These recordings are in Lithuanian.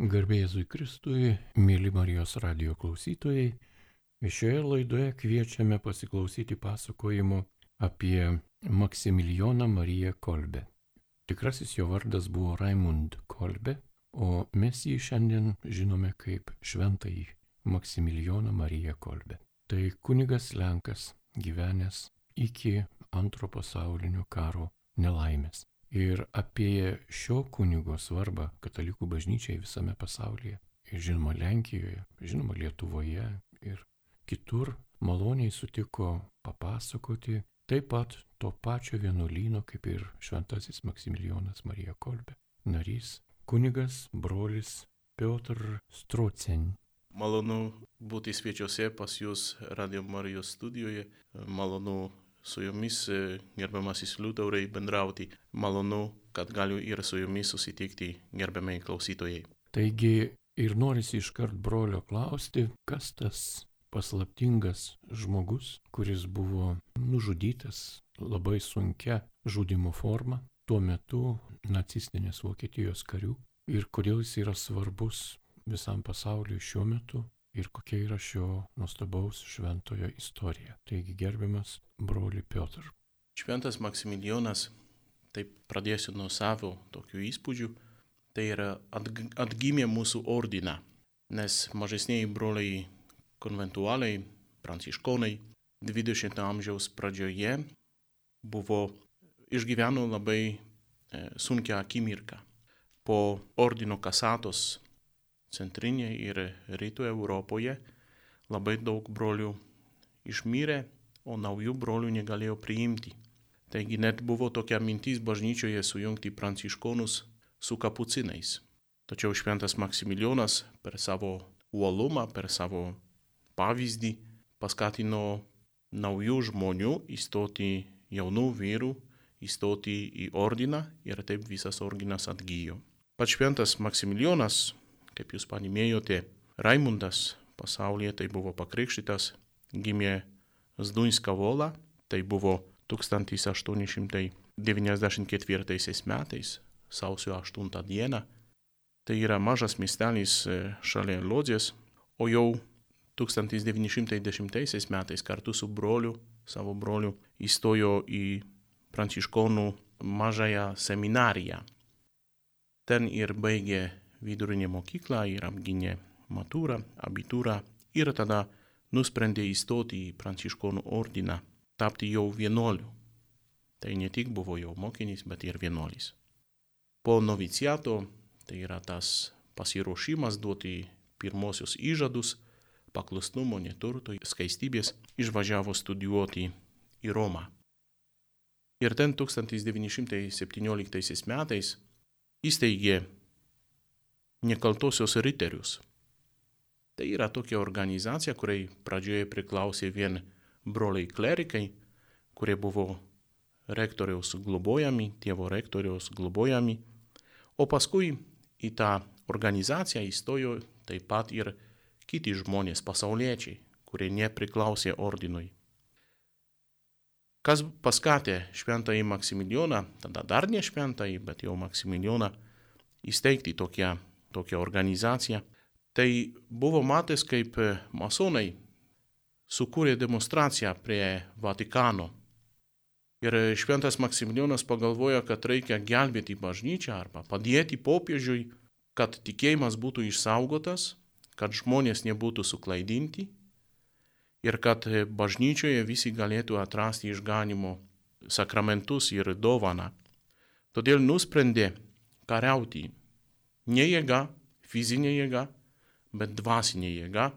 Garbėjai Kristui, mėly Marijos radio klausytojai, šioje laidoje kviečiame pasiklausyti pasakojimo apie Maksimilijoną Mariją Kolbę. Tikrasis jo vardas buvo Raimund Kolbė, o mes jį šiandien žinome kaip šventąjį Maksimilijoną Mariją Kolbę. Tai kunigas Lenkas gyvenęs iki antro pasaulinio karo nelaimės ir apie šio kunigo svarbą katalikų bažnyčiai visame pasaulyje. Ir žinoma Lenkijoje, žinoma Lietuvoje ir kitur maloniai sutiko papasakoti taip pat to pačio vienuolyno kaip ir šventasis Maksimilijonas Marija Kolbė. Narys, kunigas, brolis Piotr Strocen. Malonu būti svečiuose pas Jūs Radio Marijos studijoje. Malonu su jumis, e, gerbiamasis Liutaurai, bendrauti. Malonu, kad galiu ir su jumis susitikti, gerbiamai klausytojai. Taigi ir norisi iškart brolio klausti, kas tas paslaptingas žmogus, kuris buvo nužudytas labai sunkia žudimo forma tuo metu nacistinės Vokietijos karių ir kodėl jis yra svarbus visam pasauliu šiuo metu ir kokia yra šio nuostabaus šventojo istorija. Taigi gerbiamas broli Piotr. Šventas Maksimilijonas, taip pradėsiu nuo savo tokių įspūdžių, tai yra atgimė mūsų ordiną, nes mažesniai broliai konventualiai, pranciškonai 20 amžiaus pradžioje buvo išgyveno labai e, sunkia akimirka. Po ordino kasatos centrinėje ir rytų Europoje labai daug brolių išmirė, o naujų brolių negalėjo priimti. Taigi net buvo tokia mintis bažnyčioje sujungti pranciškonus su kapucinais. Tačiau šventas Maksimilijonas per savo uolumą, per savo pavyzdį paskatino naujų žmonių įstoti jaunų vyrų, įstoti į ordiną ir taip visas ordinas atgyjo. Pats šventas Maksimilijonas kaip jūs paminėjote, Raimundas pasaulyje tai buvo pakrikštytas, gimė Zduinska Vola, tai buvo 1894 metais, sausio 8 dieną. Tai yra mažas miestelis e, šalia Lodzės, o jau 1910 metais kartu su broliu, savo broliu, įstojo į pranciškonų mažąją seminariją. Ten ir baigė vidurinę mokyklą ir apgynė matūrą, abitūrą ir tada nusprendė įstoti į pranciškonų ordiną, tapti jau vienuoliu. Tai ne tik buvo jau mokinys, bet ir vienuolis. Po noviciato, tai yra tas pasiruošimas duoti pirmosius įžadus, paklusnumo, neturto, skaistybės, išvažiavo studijuoti į Romą. Ir ten 1917 metais įsteigė nekaltosios riterius. Tai yra tokia organizacija, kuriai pradžioje priklausė vien broliai klerikai, kurie buvo rektoriaus globojami, tėvo rektoriaus globojami, o paskui į tą organizaciją įstojo taip pat ir kiti žmonės pasauliečiai, kurie nepriklausė ordinui. Kas paskatė šventąjį Maksimilijoną, tada dar ne šventąjį, bet jau Maksimilijoną, įsteigti tokią tokią organizaciją, tai buvo matęs, kaip e, masonai sukūrė demonstraciją prie Vatikano. Ir e, šventas Maksimilijonas pagalvojo, kad reikia gelbėti bažnyčią arba padėti popiežiui, kad tikėjimas būtų išsaugotas, kad žmonės nebūtų suklaidinti ir kad e, bažnyčioje visi galėtų atrasti išganimo sakramentus ir dovaną. Todėl nusprendė kariauti Ne jėga, fizinė jėga, bet dvasinė jėga.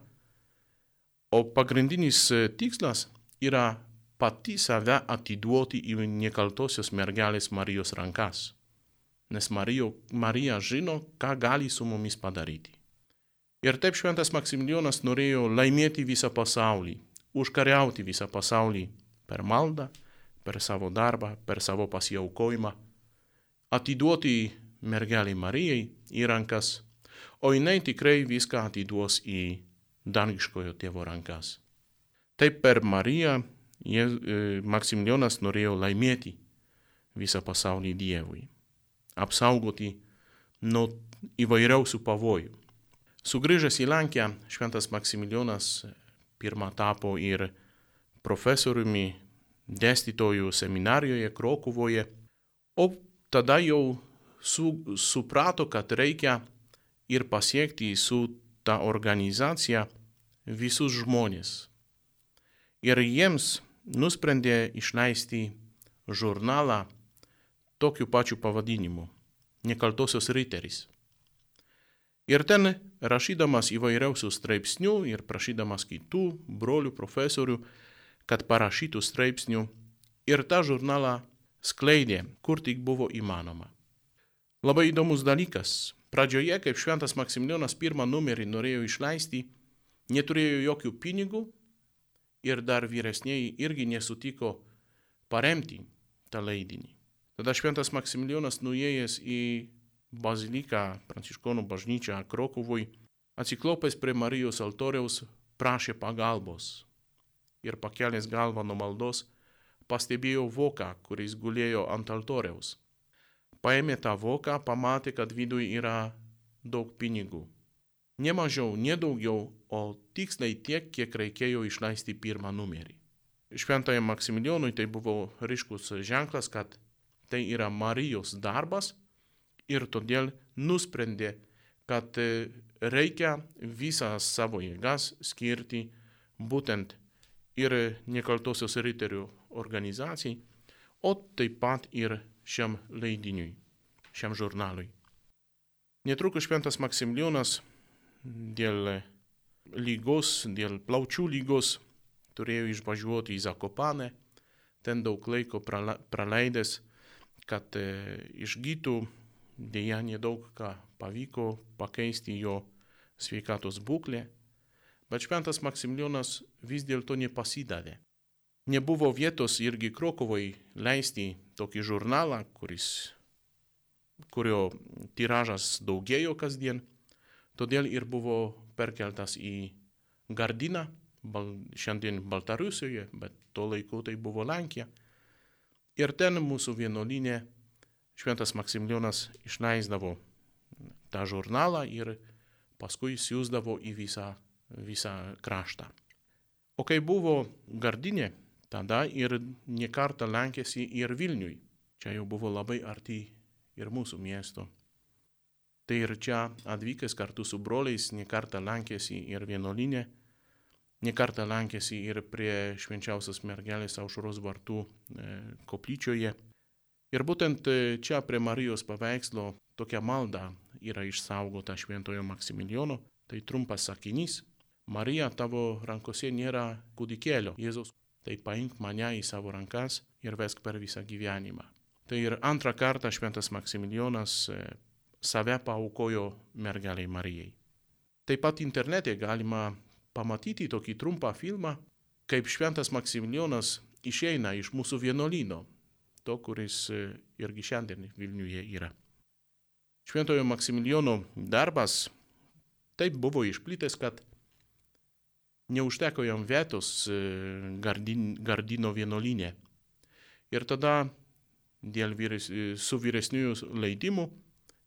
O pagrindinis e, tikslas yra pati save atiduoti į nekaltosios mergelės Marijos rankas. Nes Marijo, Marija žino, ką gali su mumis padaryti. Ir taip šventas Maksimilijonas norėjo laimėti visą pasaulį, užkariauti visą pasaulį per maldą, per savo darbą, per savo pasiaukojimą, atiduoti mergelei Marijai į rankas, o jinai tikrai viską atiduos į dangiškojo tėvo rankas. Taip per Mariją e, Maksimilijonas norėjo laimėti visą pasaulį Dievui, apsaugoti nuo įvairiausių pavojų. Sugrįžęs į Lenkiją, šventas Maksimilijonas pirmą tapo ir profesoriumi, dėstytojų seminarijoje Krokuvoje, o tada jau su, suprato, kad reikia ir pasiekti su ta organizacija visus žmonės. Ir jiems nusprendė išleisti žurnalą tokiu pačiu pavadinimu - Nekaltosios riteris. Ir ten rašydamas įvairiausių straipsnių ir prašydamas kitų brolių profesorių, kad parašytų straipsnių ir tą žurnalą skleidė, kur tik buvo įmanoma. Labai įdomus dalykas. Pradžioje, kaip Šventas Maksimilijonas pirmą numerį norėjo išleisti, neturėjo jokių pinigų ir dar vyresniai irgi nesutiko paremti tą leidinį. Tada Šventas Maksimilijonas nuėjęs į baziliką Pranciškonų bažnyčią Krokuvui, atsiklaupęs prie Marijos altoriaus, prašė pagalbos. Ir pakelęs galvą nuo maldos, pastebėjo voką, kuris gulėjo ant altoriaus. Paėmė tą voką, pamatė, kad viduje yra daug pinigų. Ne mažiau, ne daugiau, o tiksliai tiek, kiek reikėjo išleisti pirmą numerį. Šventajam Maksimilijonui tai buvo ryškus ženklas, kad tai yra Marijos darbas ir todėl nusprendė, kad e, reikia visą savo jėgas skirti būtent ir nekaltosios riterių organizacijai, o taip pat ir šiam leidiniui, šiam žurnalui. Netrukus šventas Maksimilijonas dėl lygos, dėl plaučių lygos turėjo išvažiuoti į Zakopanę, ten daug laiko praleidęs, kad e, išgytų dėja nedaug ką pavyko pakeisti jo sveikatos būklę, bet šventas Maksimilijonas vis dėlto nepasidavė. Nebuvo vietos irgi Krokovai leisti tokį žurnalą, kuris, kurio tiražas daugėjo kasdien, todėl ir buvo perkeltas į Gardiną, bal, šiandien Baltarusijoje, bet tuo laiku tai buvo Lenkija. Ir ten mūsų vienolinė šventas Maksimilijonas išleisdavo tą žurnalą ir paskui siūsdavo į visą, visą kraštą. O kai buvo Gardinė, tada ir nekartą lankėsi ir Vilniui. Čia jau buvo labai arti ir mūsų miesto. Tai ir čia atvykęs kartu su broliais nekartą lankėsi ir vienolinė, nekartą lankėsi ir prie švenčiausios mergelės aušros vartų e, koplyčioje Ir būtent e, čia prie Marijos paveikslo tokia malda yra išsaugota Šventojo Maksimilijono. Tai trumpas sakinys. Marija, tavo rankose nėra kūdikėlio Jėzaus. Tai paimk mane į savo rankas ir vesk per visą gyvenimą. Tai ir antrą kartą Šventas Maksimilijonas e, save paukojo mergeliai Marijai. Taip pat internete galima pamatyti tokį trumpą filmą, kaip Šventas Maksimilijonas išeina iš mūsų vienuolino to, kuris e, irgi šiandien Vilniuje yra. Šventojo Maksimilijono darbas taip buvo išplitęs, kad neužteko jam vietos e, gardin, Gardino vienolinė. Ir tada dėl vyres, e, su vyresniųjų leidimų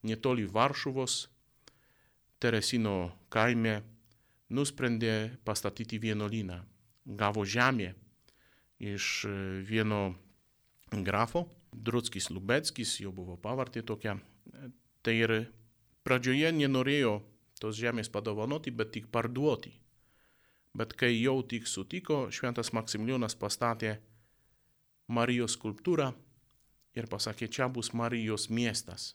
netoli Varšuvos Teresino kaime nusprendė pastatyti vienolyną. Gavo žemę iš vieno grafo, Drutskis Lubeckis, jo buvo pavardė tokia. Tai ir pradžioje nenorėjo tos žemės padovanoti, bet tik parduoti. Bet kai jau tik sutiko, šventas Maksimilijonas pastatė Marijos skulptūrą ir pasakė, čia bus Marijos miestas.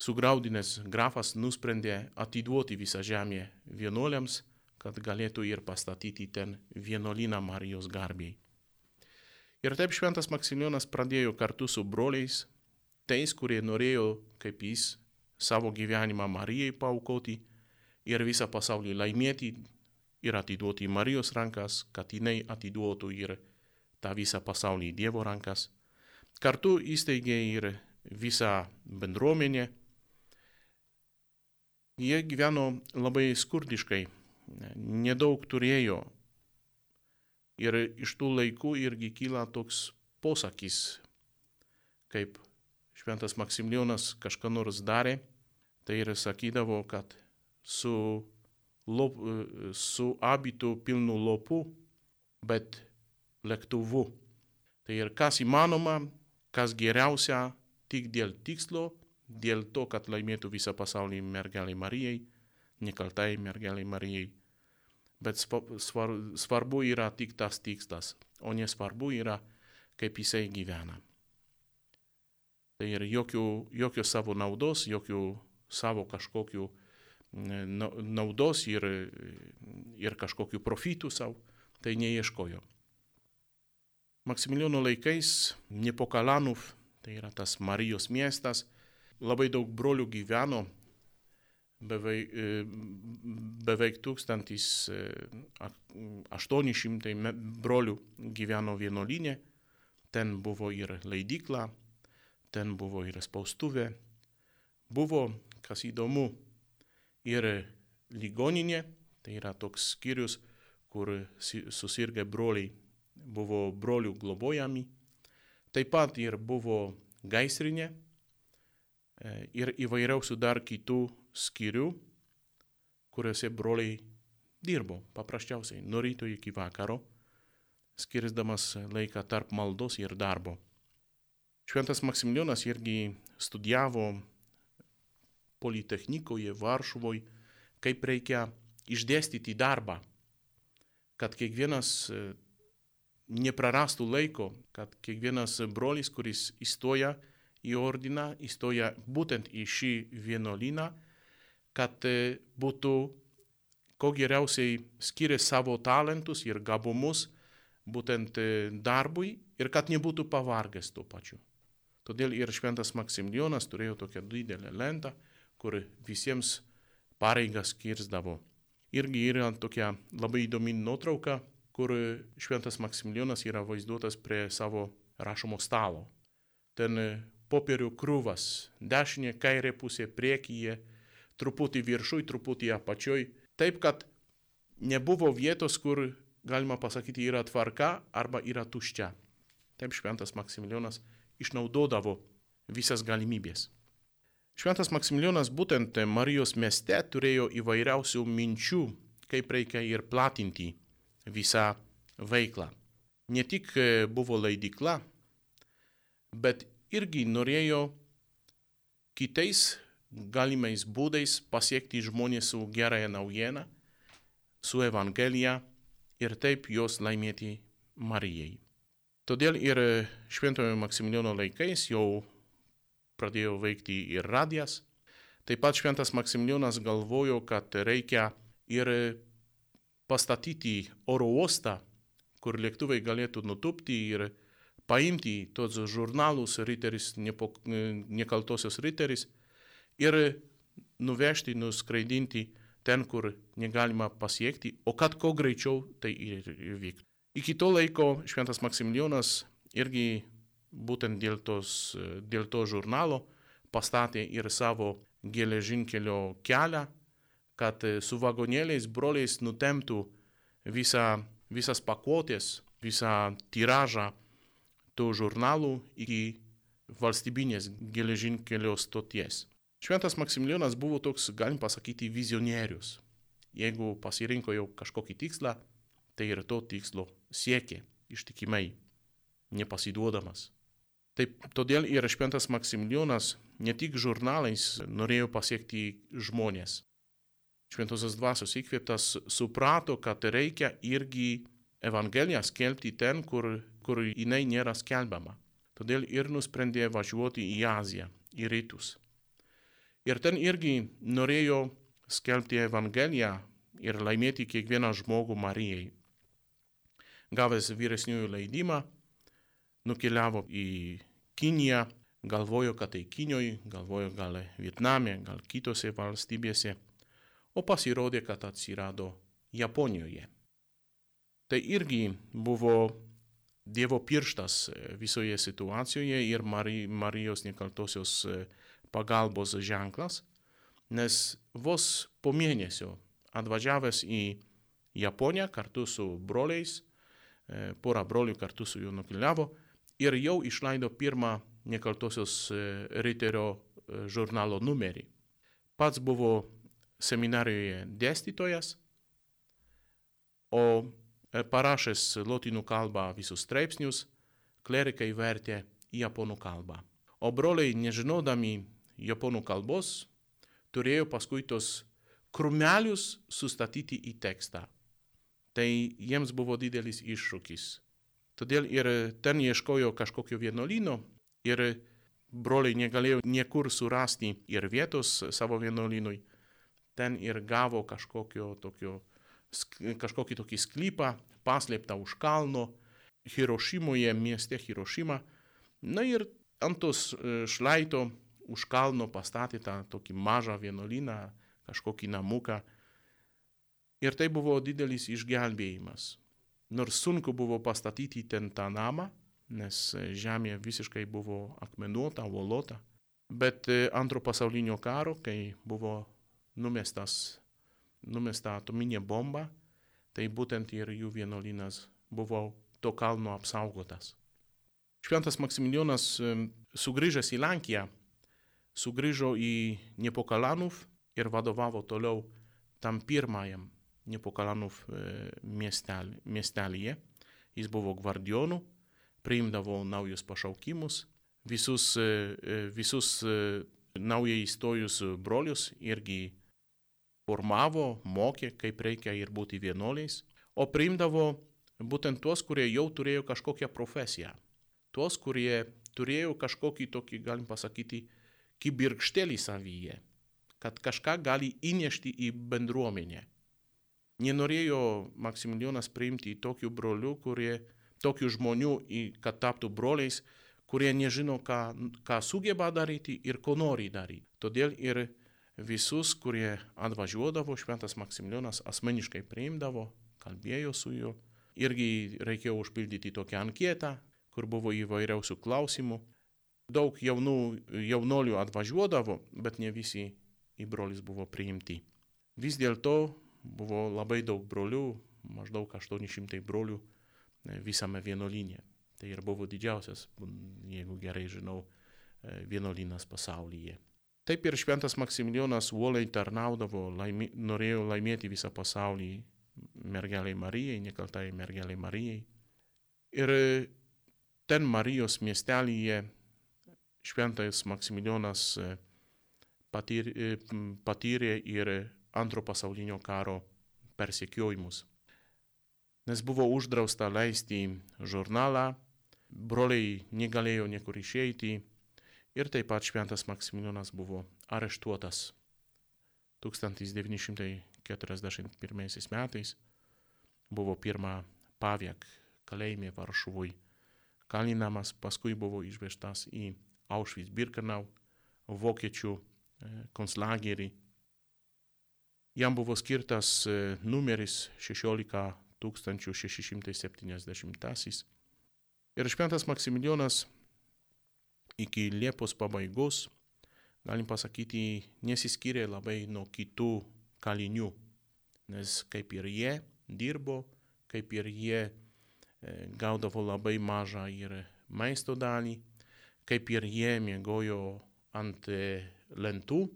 Sugraudinęs grafas nusprendė atiduoti visą žemę vienuoliams, kad galėtų ir pastatyti ten vienuolyną Marijos garbiai. Ir taip šventas Maksimilijonas pradėjo kartu su broliais, tais, kurie norėjo, kaip jis, savo gyvenimą Marijai paukoti ir visą pasaulį laimėti ir atiduoti į Marijos rankas, kad jinai atiduotų ir tą visą pasaulį į Dievo rankas. Kartu įsteigė ir visą bendruomenę. Jie gyveno labai skurdiškai, nedaug turėjo Ir iš tų laikų irgi kyla toks posakis, kaip šventas Maksimilijonas kažką nors darė, Tai ir sakydavo, kad su, lop, su abitu pilnu lopu, bet lėktuvu. Tai ir kas įmanoma, kas geriausia, tik dėl tikslo, dėl to, kad laimėtų visą pasaulį mergeliai Marijai, nekaltai mergeliai Marijai. Bet svar, svarbu yra tik tas tikslas, o nesvarbu yra, kaip jisai gyvena. Tai ir jokių, jokios savo naudos, jokių savo kažkokių naudos ir, ir kažkokių profitų savo, tai neieškojo. Maksimilijono laikais Nepokalanov, tai yra tas Marijos miestas, labai daug brolių gyveno, beveik, beveik 1800 brolių gyveno vienolinė, ten buvo ir leidykla, ten buvo ir spaustuvė, buvo, kas įdomu, ir ligoninė, tai yra toks skyrius, kur susirgę broliai buvo brolių globojami, taip pat ir buvo gaisrinė e, ir įvairiausių dar kitų skyrių, kuriuose broliai dirbo paprasčiausiai nuo ryto iki vakaro, skirsdamas laiką tarp maldos ir darbo. Šventas Maksimilijonas irgi studijavo Politechnikoje Varšuvoje, kaip reikia išdėstyti darbą, kad kiekvienas neprarastų laiko, kad kiekvienas brolis, kuris įstoja į ordiną, įstoja būtent į šį vienuolyną, kad būtų kuo geriausiai skiria savo talentus ir gabumus būtent darbui ir kad nebūtų pavargęs tuo pačiu. Todėl ir šventas Maksimilijonas turėjo tokią didelę lentą, kur visiems pareigas skirsdavo. Irgi yra tokia labai įdomi nuotrauka, kur šventas Maksimilijonas yra vaizduotas prie savo rašomo stalo. Ten popierių krūvas, dešinė, kairė pusė priekyje, truputį viršui, truputį apačioj, taip kad nebuvo vietos, kur galima pasakyti yra tvarka arba yra tuščia. Taip šventas Maksimilijonas išnaudodavo visas galimybės. Šventas Maksimilijonas būtent Marijos mieste turėjo įvairiausių minčių, kaip reikia ir platinti visą veiklą. Ne tik buvo leidikla, bet irgi norėjo kitais galimais būdais pasiekti žmonės su gerąją naujieną, su Evangelija ir taip juos laimėti Marijai. Todėl ir Šventojo Maksimilijono laikais jau pradėjo veikti ir radijas. Taip pat Šventas Maksimilijonas galvojo, kad reikia ir pastatyti oro uostą, kur lėktuvai galėtų nutupti ir paimti tos žurnalus Riteris, nekaltosios Riteris ir nuvežti, nuskraidinti ten, kur negalima pasiekti, o kad kuo greičiau tai ir vyktų. Iki to laiko Šventas Maksimilijonas irgi būtent dėl, tos, dėl to žurnalo pastatė ir savo geležinkelio kelią, kad su vagonėliais broliais nutemtų visą, visas pakuotės, visą tiražą tų žurnalų iki valstybinės geležinkelio stoties. Šventas Maksimilijonas buvo toks, galim pasakyti, vizionierius. Jeigu pasirinko jau kažkokį tikslą, tai ir to tikslo siekė ištikimai, nepasiduodamas. Taip, todėl ir šventas Maksimilijonas ne tik žurnalais norėjo pasiekti žmonės. Šventosios dvasios įkvėptas suprato, kad reikia irgi Evangeliją skelbti ten, kur, kur jinai nėra skelbiama. Todėl ir nusprendė važiuoti į Aziją, į rytus. Ir ten irgi norėjo skelbti Evangeliją ir laimėti kiekvieną žmogų Marijai, gavęs vyresniųjų leidimą, nukeliavo į Kiniją, galvojo, kad tai Kinijoje, galvojo gal Vietname, gal kitose valstybėse, o pasirodė, kad atsirado Japonijoje. Tai irgi buvo Dievo pirštas visoje situacijoje ir Marijos nekaltosios pagalbos ženklas, nes vos po mėnesio atvažiavęs į Japoniją kartu su broliais, E, pora brolių kartu su juo nukeliavo ir jau išleido pirmą nekaltosios e, riterio e, žurnalo numerį. pats buvo seminarijoje dėstytojas, o e, parašęs lotynų kalbą visus straipsnius, klerikai vertė į japonų kalbą. O broliai, nežinodami japonų kalbos, turėjo paskui tos krumelius sustatyti į tekstą. Tai jiems buvo didelis iššūkis. Todėl ir ten ieškojo kažkokio vienuolino ir broliai negalėjo niekur surasti ir vietos savo vienuolinui. Ten ir gavo kažkokio tokio, kažkokį tokį sklypą, paslėptą už kalno, Hirošimoje, mieste Hirošima. Na ir ant tos e, šlaito už kalno pastatė tą tokį mažą vienuolyną, kažkokį namuką. Ir tai buvo didelis išgelbėjimas. Nors sunku buvo pastatyti ten tą namą, nes žemė visiškai buvo akmenuota, uolota. Bet e, antro pasaulinio karo, kai buvo numestas, numesta atominė bomba, tai būtent ir jų vienuolynas buvo to kalno apsaugotas. Šventas Maksimilijonas e, sugrįžęs į Lenkiją, sugrįžo į Nepokalanów ir vadovavo toliau tam pirmajam Nepokalanów e, miestel, miestelyje. Jis buvo gvardionų, priimdavo naujus pašaukimus, visus, e, e, visus naujai įstojus brolius irgi formavo, mokė, kaip reikia ir būti vienuoliais, o priimdavo būtent tuos, kurie jau turėjo kažkokią profesiją. Tuos, kurie turėjo kažkokį tokį, galim pasakyti, kibirkštelį savyje kad kažką gali įnešti į bendruomenę. Nenorėjo Maksimilijonas priimti tokių brolių, kurie, tokių žmonių, kad taptų broliais, kurie nežino, ką, ką sugeba daryti ir ko nori daryti. Todėl ir visus, kurie atvažiuodavo, šventas Maksimilijonas asmeniškai priimdavo, kalbėjo su juo. Irgi reikėjo užpildyti tokią anketą, kur buvo įvairiausių klausimų. Daug jaunų, jaunolių atvažiuodavo, bet ne visi į brolius buvo priimti. Vis dėlto buvo labai daug brolių, maždaug 800 brolių e, visame vienolyne. Tai ir buvo didžiausias, jeigu gerai žinau, e, vienolynas pasaulyje. Taip ir šventas Maksimilijonas uoliai tarnaudavo, laimi, norėjo laimėti visą pasaulį mergeliai Marijai, nekaltai mergeliai Marijai. Ir ten Marijos miestelyje šventas Maksimilijonas patyr, e, patyrė ir antro pasaulinio karo persekiojimus. Nes buvo uždrausta leisti žurnalą, broliai negalėjo niekur išeiti ir taip pat šventas Maksimilijonas buvo areštuotas 1941 metais. Buvo pirmą paviek kalėjime Varšuvui kalinamas, paskui buvo išvežtas į Auschwitz-Birkenau, vokiečių konclagerį. Jam buvo skirtas e, numeris 16670. Ir šventas Maksimilijonas iki Liepos pabaigos, galim pasakyti, nesiskyrė labai nuo kitų kalinių, nes kaip ir jie dirbo, kaip ir jie e, gaudavo labai mažą ir maisto dalį, kaip ir jie mėgojo ant e, lentų,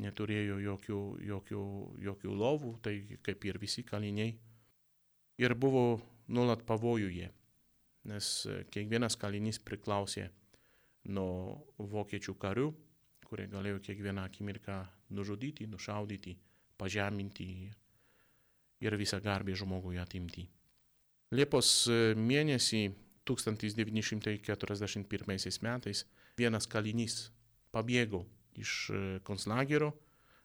neturėjo jokių, jokių, jokių lovų, tai kaip ir visi kaliniai. Ir buvo nuolat pavojuje, nes e, kiekvienas kalinys priklausė nuo vokiečių karių, kurie galėjo kiekvieną akimirką nužudyti, nušaudyti, pažeminti ir visą garbę žmogui atimti. Liepos e, mėnesį 1941 metais vienas kalinys pabėgo iš e, konclagerio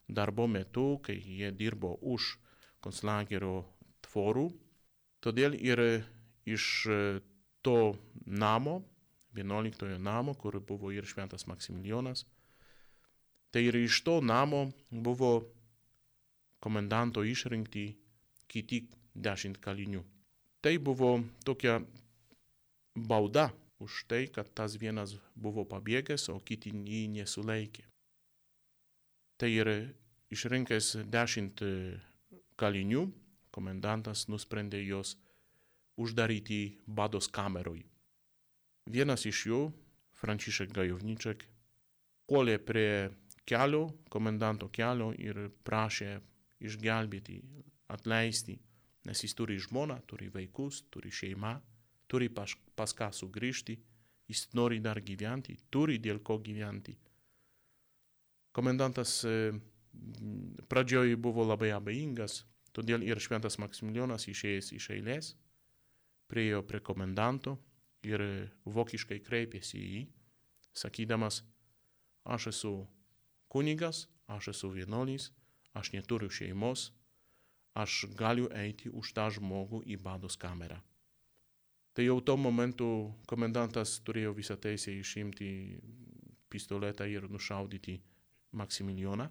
darbo metu, kai jie dirbo už konclagerio tvorų. Todėl ir iš e, to namo, 11 namo, kur buvo ir šventas Maksimilijonas, tai ir iš to namo buvo komendanto išrinkti kiti dešimt kalinių. Tai buvo tokia bauda už tai, kad tas vienas buvo pabėgęs, o kiti jį nesulaikė. Tai ir išrinkęs dešimt kalinių, komendantas nusprendė juos uždaryti bados kameroj. Vienas iš jų, Franciszek Gajowniczek, puolė prie kelio, komendanto kelio ir prašė išgelbėti, atleisti, nes jis turi žmoną, turi vaikus, turi šeimą, turi pas, pas ką sugrįžti, jis nori dar gyventi, turi dėl ko gyventi. Komendantas e, pradžioj buvo labai abejingas, todėl ir šventas Maksimilijonas išėjęs iš eilės, priejo prie komendanto ir vokiškai kreipėsi į jį, sakydamas, aš esu kunigas, aš esu vienuolis, aš neturiu šeimos, aš galiu eiti už tą žmogų į bados kamerą. Tai jau tuo momentu komendantas turėjo visą teisę išimti pistoletą ir nušaudyti Maksimilijoną,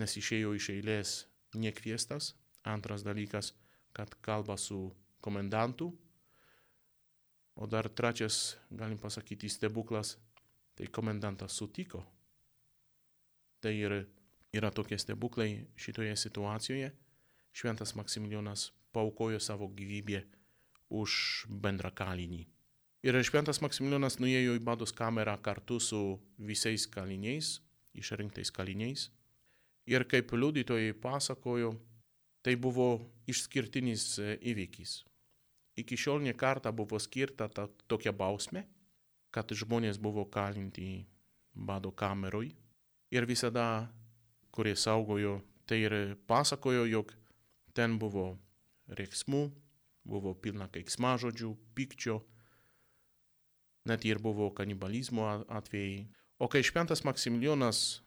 nes išėjo iš eilės nekviestas. Antras dalykas, kad kalba su komendantu. O dar trečias, galim pasakyti, stebuklas, tai komendantas sutiko. Tai ir yra tokie stebuklai šitoje situacijoje. Šventas Maksimilijonas paukojo savo gyvybę už bendrą kalinį. Ir šventas Maksimilijonas nuėjo į bados kamerą kartu su visais kaliniais, išrinktais kaliniais. Ir kaip liudytojai pasakojo, tai buvo išskirtinis e, įvykis. Iki šiol ne kartą buvo skirta ta, tokia bausmė, kad žmonės buvo kalinti bado kameroj ir visada, kurie saugojo, tai ir pasakojo, jog ten buvo reiksmų, buvo pilna keiksmažodžių, pykčio, net ir buvo kanibalizmo atvejai. O kai šventas Maksimilijonas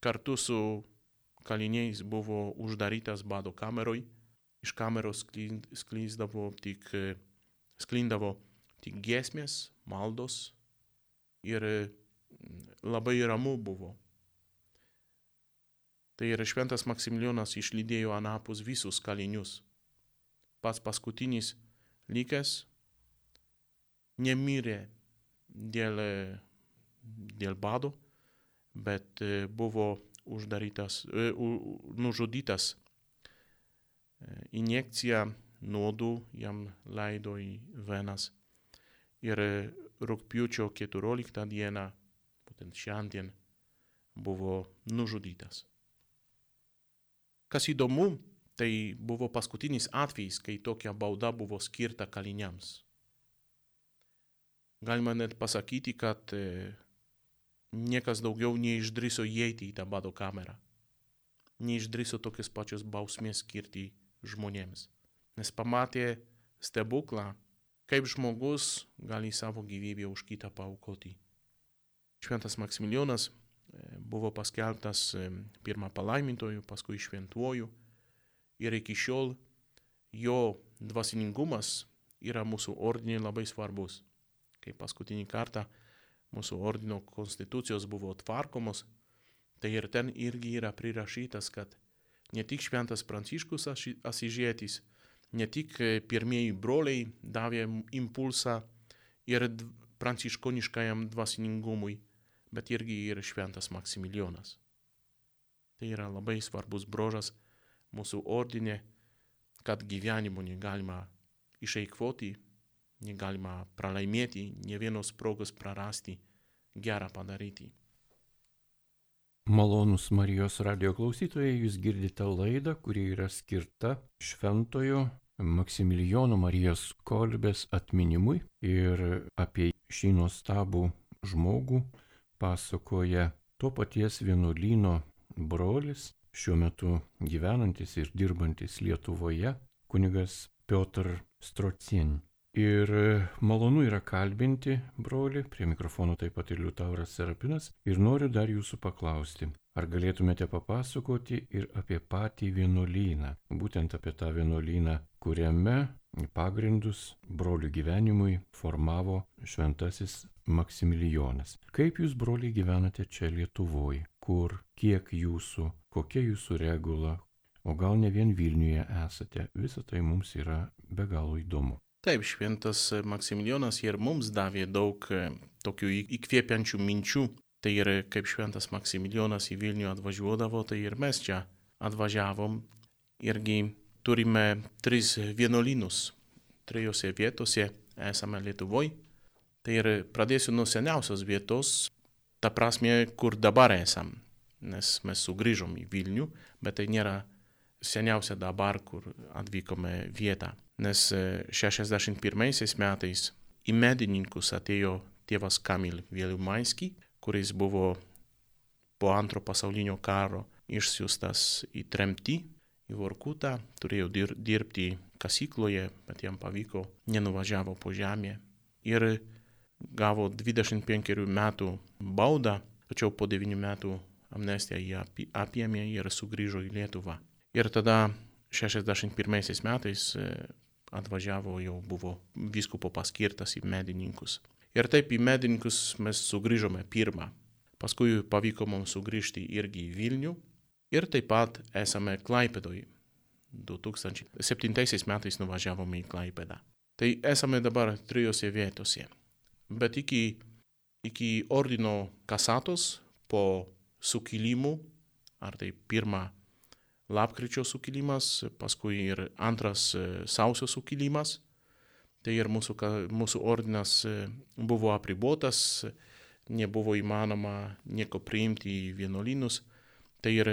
kartu su kaliniais buvo uždarytas bado kameroj, iš kameros sklindavo tik, sklindavo tik giesmės, maldos ir labai ramu buvo. Tai ir šventas Maksimilijonas išlydėjo anapus visus kalinius. Pats paskutinis likęs nemirė dėl, dėl bado, bet e, buvo uždarytas, e, nužudytas. E, injekcija nuodų jam leido į venas. Ir rūpjūčio 14 dieną, būtent šiandien, buvo nužudytas. Kas įdomu, tai buvo paskutinis atvejis, kai tokia bauda buvo skirta kaliniams. Galima net pasakyti, kad niekas daugiau neišdryso įeiti į tą bado kamerą. Neišdryso tokias pačios bausmės skirti žmonėms. Nes pamatė stebuklą, kaip žmogus gali savo gyvybę už kitą paukoti. Šventas Maksimilijonas e, buvo paskelbtas e, pirmą palaimintojų, paskui šventuoju ir iki šiol jo dvasiningumas yra mūsų ordinė labai svarbus. Kai paskutinį kartą mūsų ordino konstitucijos buvo tvarkomos, tai ir ten irgi yra prirašytas, kad ne tik šventas Pranciškus Asižėtis, ne tik e, pirmieji broliai davė impulsą ir pranciškoniškajam dvasiningumui, bet irgi ir šventas Maksimilijonas. Tai yra labai svarbus brožas mūsų ordinė, kad gyvenimo negalima išeikvoti, negalima pralaimėti, ne vienos progos prarasti, gerą padaryti. Malonus Marijos radio klausytojai, jūs girdite laidą, kuri yra skirta šventojo Maksimilijono Marijos kolbės atminimui ir apie šį nuostabų žmogų pasakoja to paties vienuolyno brolis, šiuo metu gyvenantis ir dirbantis Lietuvoje, kunigas Piotr Strocien. Ir malonu yra kalbinti brolį, prie mikrofono taip pat ir Liutauras Serapinas. Ir noriu dar jūsų paklausti, ar galėtumėte papasakoti ir apie patį vienuolyną, būtent apie tą vienuolyną, kuriame pagrindus brolių gyvenimui formavo šventasis Maksimilijonas. Kaip jūs, broliai, gyvenate čia Lietuvoje? Kur, kiek jūsų, kokia jūsų regula, o gal ne vien Vilniuje esate, visa tai mums yra be galo įdomu. Taip, šventas Maksimilijonas ir mums davė daug e, tokių įkvėpiančių minčių. Tai ir kaip šventas Maksimilijonas į Vilnių atvažiuodavo, tai ir mes čia atvažiavom. Irgi turime tris vienuolynus. Trijose vietose esame Lietuvoje. Tai ir pradėsiu nuo seniausios vietos, ta prasme, kur dabar esam. nes mes sugrįžom į Vilnių, bet tai nėra seniausia dabar, kur atvykome vietą. Nes 61 e, metais į medininkus atėjo tėvas Kamil Vėliumainski, kuris buvo po antro pasaulinio karo išsiųstas į tremtį, į Vorkutą, turėjo dir dirbti kasykloje, bet jam pavyko, nenuvažiavo po žemę ir gavo 25 metų baudą, tačiau po 9 metų amnestiją jį apėmė ir sugrįžo į Lietuvą. Ir tada 61 metais e, atvažiavo, jau buvo vyskupo paskirtas į medininkus. Ir taip į medininkus mes sugrįžome pirmą. Paskui pavyko mums sugrįžti irgi į Vilnių. Ir taip pat esame Klaipėdoj. 2007 metais nuvažiavome į Klaipėdą. Tai esame dabar trijose vietose. Bet iki, iki ordino kasatos po sukilimų, ar tai pirmą lapkričio sukilimas, paskui ir antras e, sausio sukilimas. Tai ir mūsų, mūsų ordinas e, buvo apribotas, nebuvo įmanoma nieko priimti į vienuolynus. Tai ir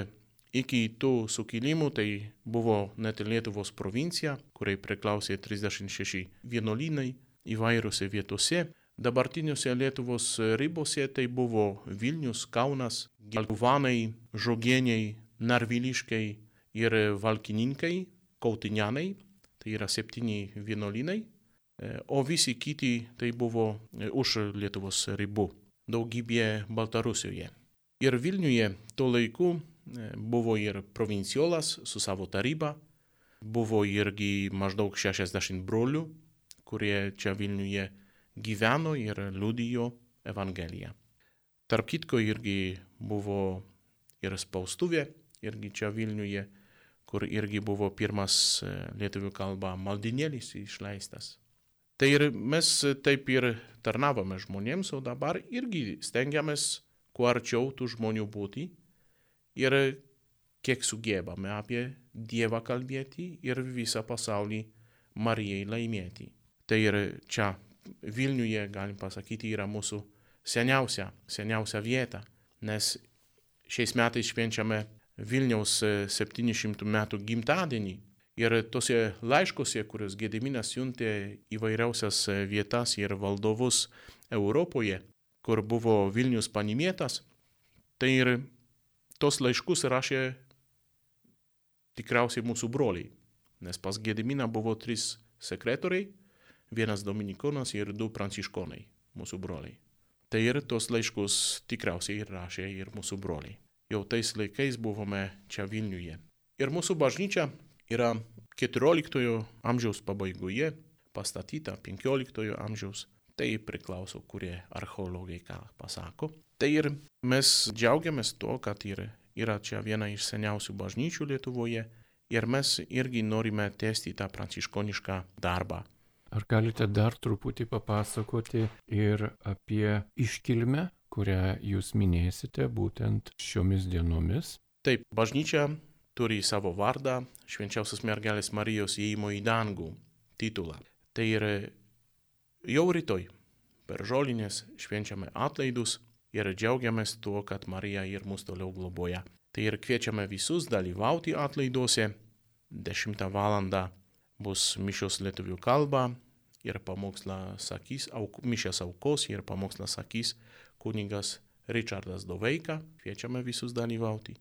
iki tų sukilimų tai buvo net Lietuvos provincija, kuriai priklausė 36 vienuolynai įvairiose vietose. Dabartiniuose Lietuvos ribose tai buvo Vilnius, Kaunas, Gelvanai, Žogieniai, Narviliškai ir Valkininkai, Kautinianai, tai yra septyni vienuolynai, e, o visi kiti tai buvo e, už Lietuvos ribų, daugybė Baltarusijoje. Ir Vilniuje tuo laiku e, buvo ir provinciolas su savo taryba, buvo irgi maždaug 60 brolių, kurie čia Vilniuje gyveno ir liudijo Evangeliją. Tarp kitko irgi buvo ir spaustuvė irgi čia Vilniuje, kur irgi buvo pirmas e, lietuvių kalba maldinėlis išleistas. Tai ir mes taip ir tarnavome žmonėms, o dabar irgi stengiamės kuo arčiau tų žmonių būti ir kiek sugebame apie Dievą kalbėti ir visą pasaulį Marijai laimėti. Tai ir čia Vilniuje, galim pasakyti, yra mūsų seniausia, seniausia vieta, nes šiais metais švenčiame Vilniaus 700 e, metų gimtadienį. Ir tose laiškose, kuriuos Gediminas siuntė įvairiausias e, vietas ir valdovus Europoje, kur buvo Vilnius paminėtas, tai ir tos laiškus rašė tikriausiai mūsų broliai. Nes pas Gediminą buvo trys sekretoriai, vienas dominikonas ir du pranciškonai, mūsų broliai. Tai ir tos laiškus tikriausiai rašė ir mūsų broliai jau tais laikais buvome čia Vilniuje. Ir mūsų bažnyčia yra 14 amžiaus pabaigoje, pastatyta 15 amžiaus, tai priklauso, kurie archeologai ką pasako. Tai ir mes džiaugiamės to, kad ir yra čia viena iš seniausių bažnyčių Lietuvoje ir mes irgi norime tęsti tą pranciškonišką darbą. Ar galite dar truputį papasakoti ir apie iškilmę, kurią jūs minėsite būtent šiomis dienomis. Taip, bažnyčia turi savo vardą švenčiausios mergelės Marijos įėjimo į dangų titulą. Tai ir jau rytoj per žolinės švenčiame atlaidus ir džiaugiamės tuo, kad Marija ir mus toliau globoja. Tai ir kviečiame visus dalyvauti atlaiduose. 10 val. bus mišios lietuvių kalba ir pamokslą sakys, auk, mišės aukos ir pamokslą sakys kunigas Richardas Doveika, kviečiame visus dalyvauti.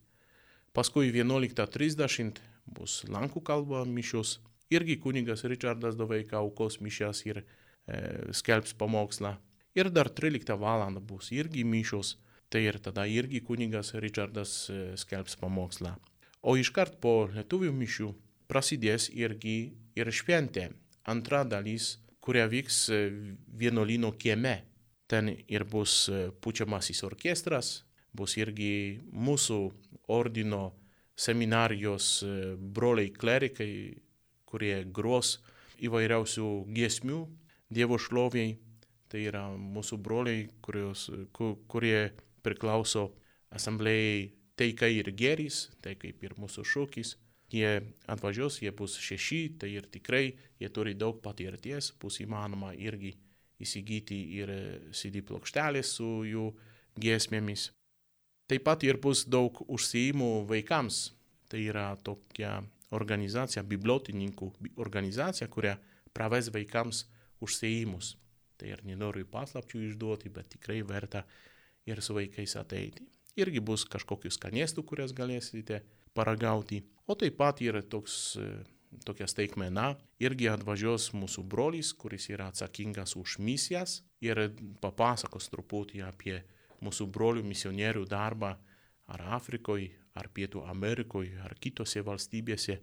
Paskui 11.30 bus Lankų kalba mišios, irgi kunigas Richardas Doveika aukos mišės ir e, skelbs pamokslą. Ir dar 13 val. bus irgi mišios, tai ir tada irgi kunigas Richardas e, skelbs pamokslą. O iškart po lietuvių mišių prasidės irgi ir šventė, antra dalis, kuria vyks e, vienuolino kieme ten ir bus e, pučiamasis orkestras, bus irgi mūsų ordino seminarijos e, broliai klerikai, kurie gros įvairiausių giesmių Dievo šloviai. Tai yra mūsų broliai, kurios, kurie priklauso asamblėjai Taika ir Geris, tai kaip ir mūsų šūkis. Jie atvažiuos, jie bus šeši, tai ir tikrai jie turi daug patirties, bus įmanoma irgi įsigyti ir CD plokštelės su jų giesmėmis. Taip pat ir bus daug užsiimų vaikams. Tai yra tokia organizacija, bibliotininkų organizacija, kuria praves vaikams užsiimus. Tai ir nenoriu paslapčių išduoti, bet tikrai verta ir su vaikais ateiti. Irgi bus kažkokių skanėstų, kurias galėsite paragauti. O taip pat yra toks, tokia staigmena, irgi atvažiuos mūsų brolis, kuris yra atsakingas už misijas ir papasakos truputį apie mūsų brolių misionierių darbą ar Afrikoje, ar Pietų Amerikoje, ar kitose valstybėse.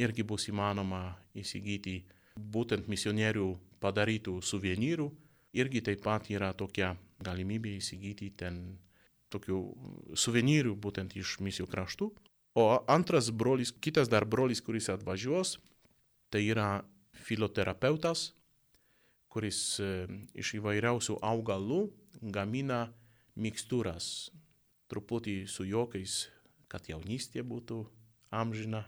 Irgi bus įmanoma įsigyti būtent misionierių padarytų suvenyrų. Irgi taip pat yra tokia galimybė įsigyti ten tokių suvenyrų būtent iš misijų kraštų. O antras brolis, kitas dar brolis, kuris atvažiuos, tai yra filoterapeutas, kuris e, iš įvairiausių augalų gamina mikstūras, truputį su jokiais, kad jaunystė būtų amžina,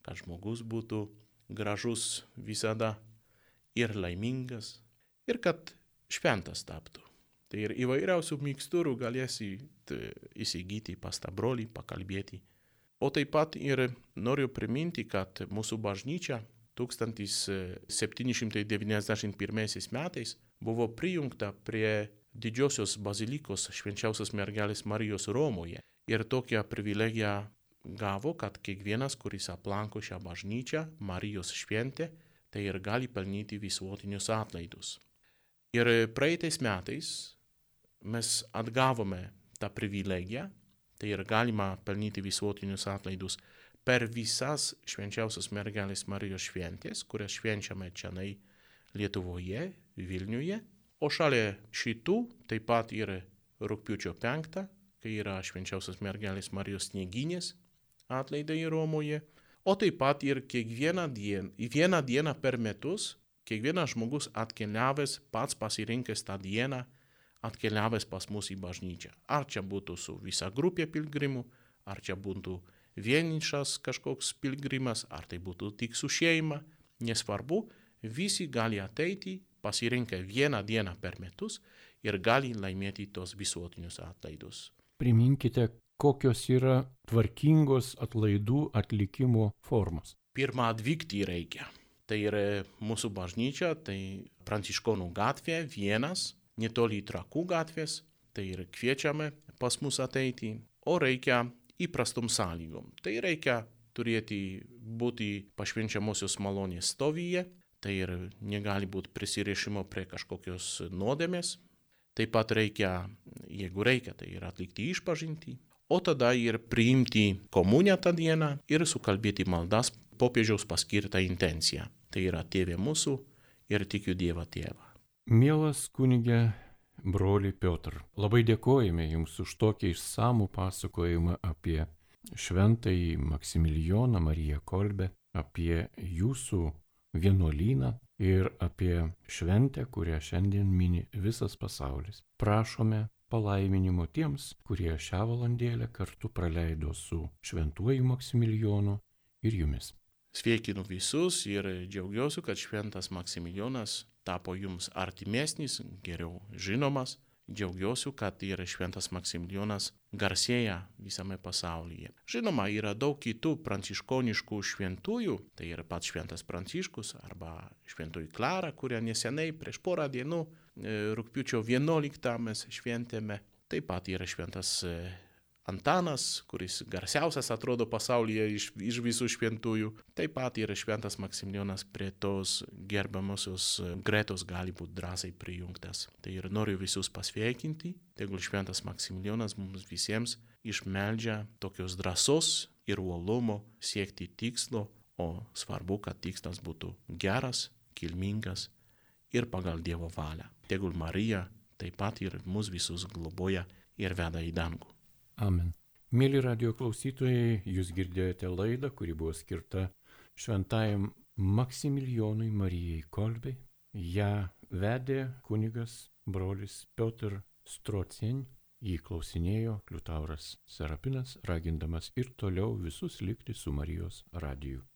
kad žmogus būtų gražus visada ir laimingas, ir kad šventas taptų. Tai ir įvairiausių mikstūrų galėsi įsigyti pas tą brolį, pakalbėti. O taip pat ir noriu priminti, kad mūsų bažnyčia 1791 metais buvo prijungta prie didžiosios bazilikos švenčiausios mergelės Marijos Romoje. Ir tokią privilegiją gavo, kad kiekvienas, kuris aplanko šią bažnyčią, Marijos šventę, tai ir gali pelnyti visuotinius atlaidus. Ir praeitais metais mes atgavome tą privilegiją, tai ir galima pelnyti visuotinius atlaidus per visas švenčiausios mergelės Marijos šventės, kurias švenčiame čia Lietuvoje, Vilniuje. O šalia šitų taip pat yra rūpiučio 5, kai yra švenčiausios mergelės Marijos snieginės atlaidai Romoje. O taip pat ir kiekvieną dieną, vieną dieną per metus, kiekvienas žmogus atkeliavęs, pats pasirinkęs tą dieną, atkeliavęs pas mus į bažnyčią. Ar čia būtų su visa grupė pilgrimų, ar čia būtų vienišas kažkoks pilgrimas, ar tai būtų tik su šeima, nesvarbu, visi gali ateiti, pasirinkę vieną dieną per metus ir gali laimėti tos visuotinius atlaidus. Priminkite, kokios yra tvarkingos atlaidų atlikimo formos. Pirmą atvykti reikia. Tai yra mūsų bažnyčia, tai Pranciškonų gatvė vienas, netoli trakų gatvės, tai ir kviečiame pas mus ateiti, o reikia įprastom sąlygom. Tai reikia turėti būti pašvenčiamosios malonės stovyje, tai ir negali būti prisirišimo prie kažkokios nuodėmės. Taip pat reikia, jeigu reikia, tai ir atlikti išpažinti, o tada ir priimti komuniją tą dieną ir sukalbėti maldas popiežiaus paskirtą intenciją. Tai yra tėvė mūsų ir tikiu Dievą tėvą. Mielas kunigė, broli Piotr, labai dėkojame Jums už tokį išsamų pasakojimą apie šventąjį Maksimilijoną Mariją Kolbę, apie Jūsų vienuolyną ir apie šventę, kurią šiandien mini visas pasaulis. Prašome palaiminimo tiems, kurie šią valandėlę kartu praleido su šventuoju Maksimilijonu ir jumis. Sveikinu visus ir džiaugiuosi, kad šventas Maksimilijonas tapo jums artimesnis, geriau žinomas. Džiaugiuosi, kad ir šventas Maksimilijonas garsėja visame pasaulyje. Žinoma, yra daug kitų pranciškoniškų šventųjų, tai yra pats šventas Pranciškus arba šventoji Klara, kurią nesenai prieš porą dienų, e, rūpiučio 11 mes šventėme. Taip pat yra šventas e, Antanas, kuris garsiausias atrodo pasaulyje iš, iš visų šventųjų, taip pat yra šventas Maksimilijonas prie tos gerbiamosios gretos gali būti drąsiai prijungtas. Tai ir noriu visus pasveikinti, tegul šventas Maksimilijonas mums visiems išmeldžia tokios drąsos ir uolumo siekti tikslo, o svarbu, kad tikslas būtų geras, kilmingas ir pagal Dievo valią. Tegul Marija taip pat ir mus visus globoja ir veda į dangų. Amen. Mėly radio klausytojai, jūs girdėjote laidą, kuri buvo skirta šventajam Maksimilijonui Marijai Kolbei. Ja vedė kunigas brolis Piotr Strocien, jį klausinėjo Liutauras Serapinas, ragindamas ir toliau visus likti su Marijos radiju.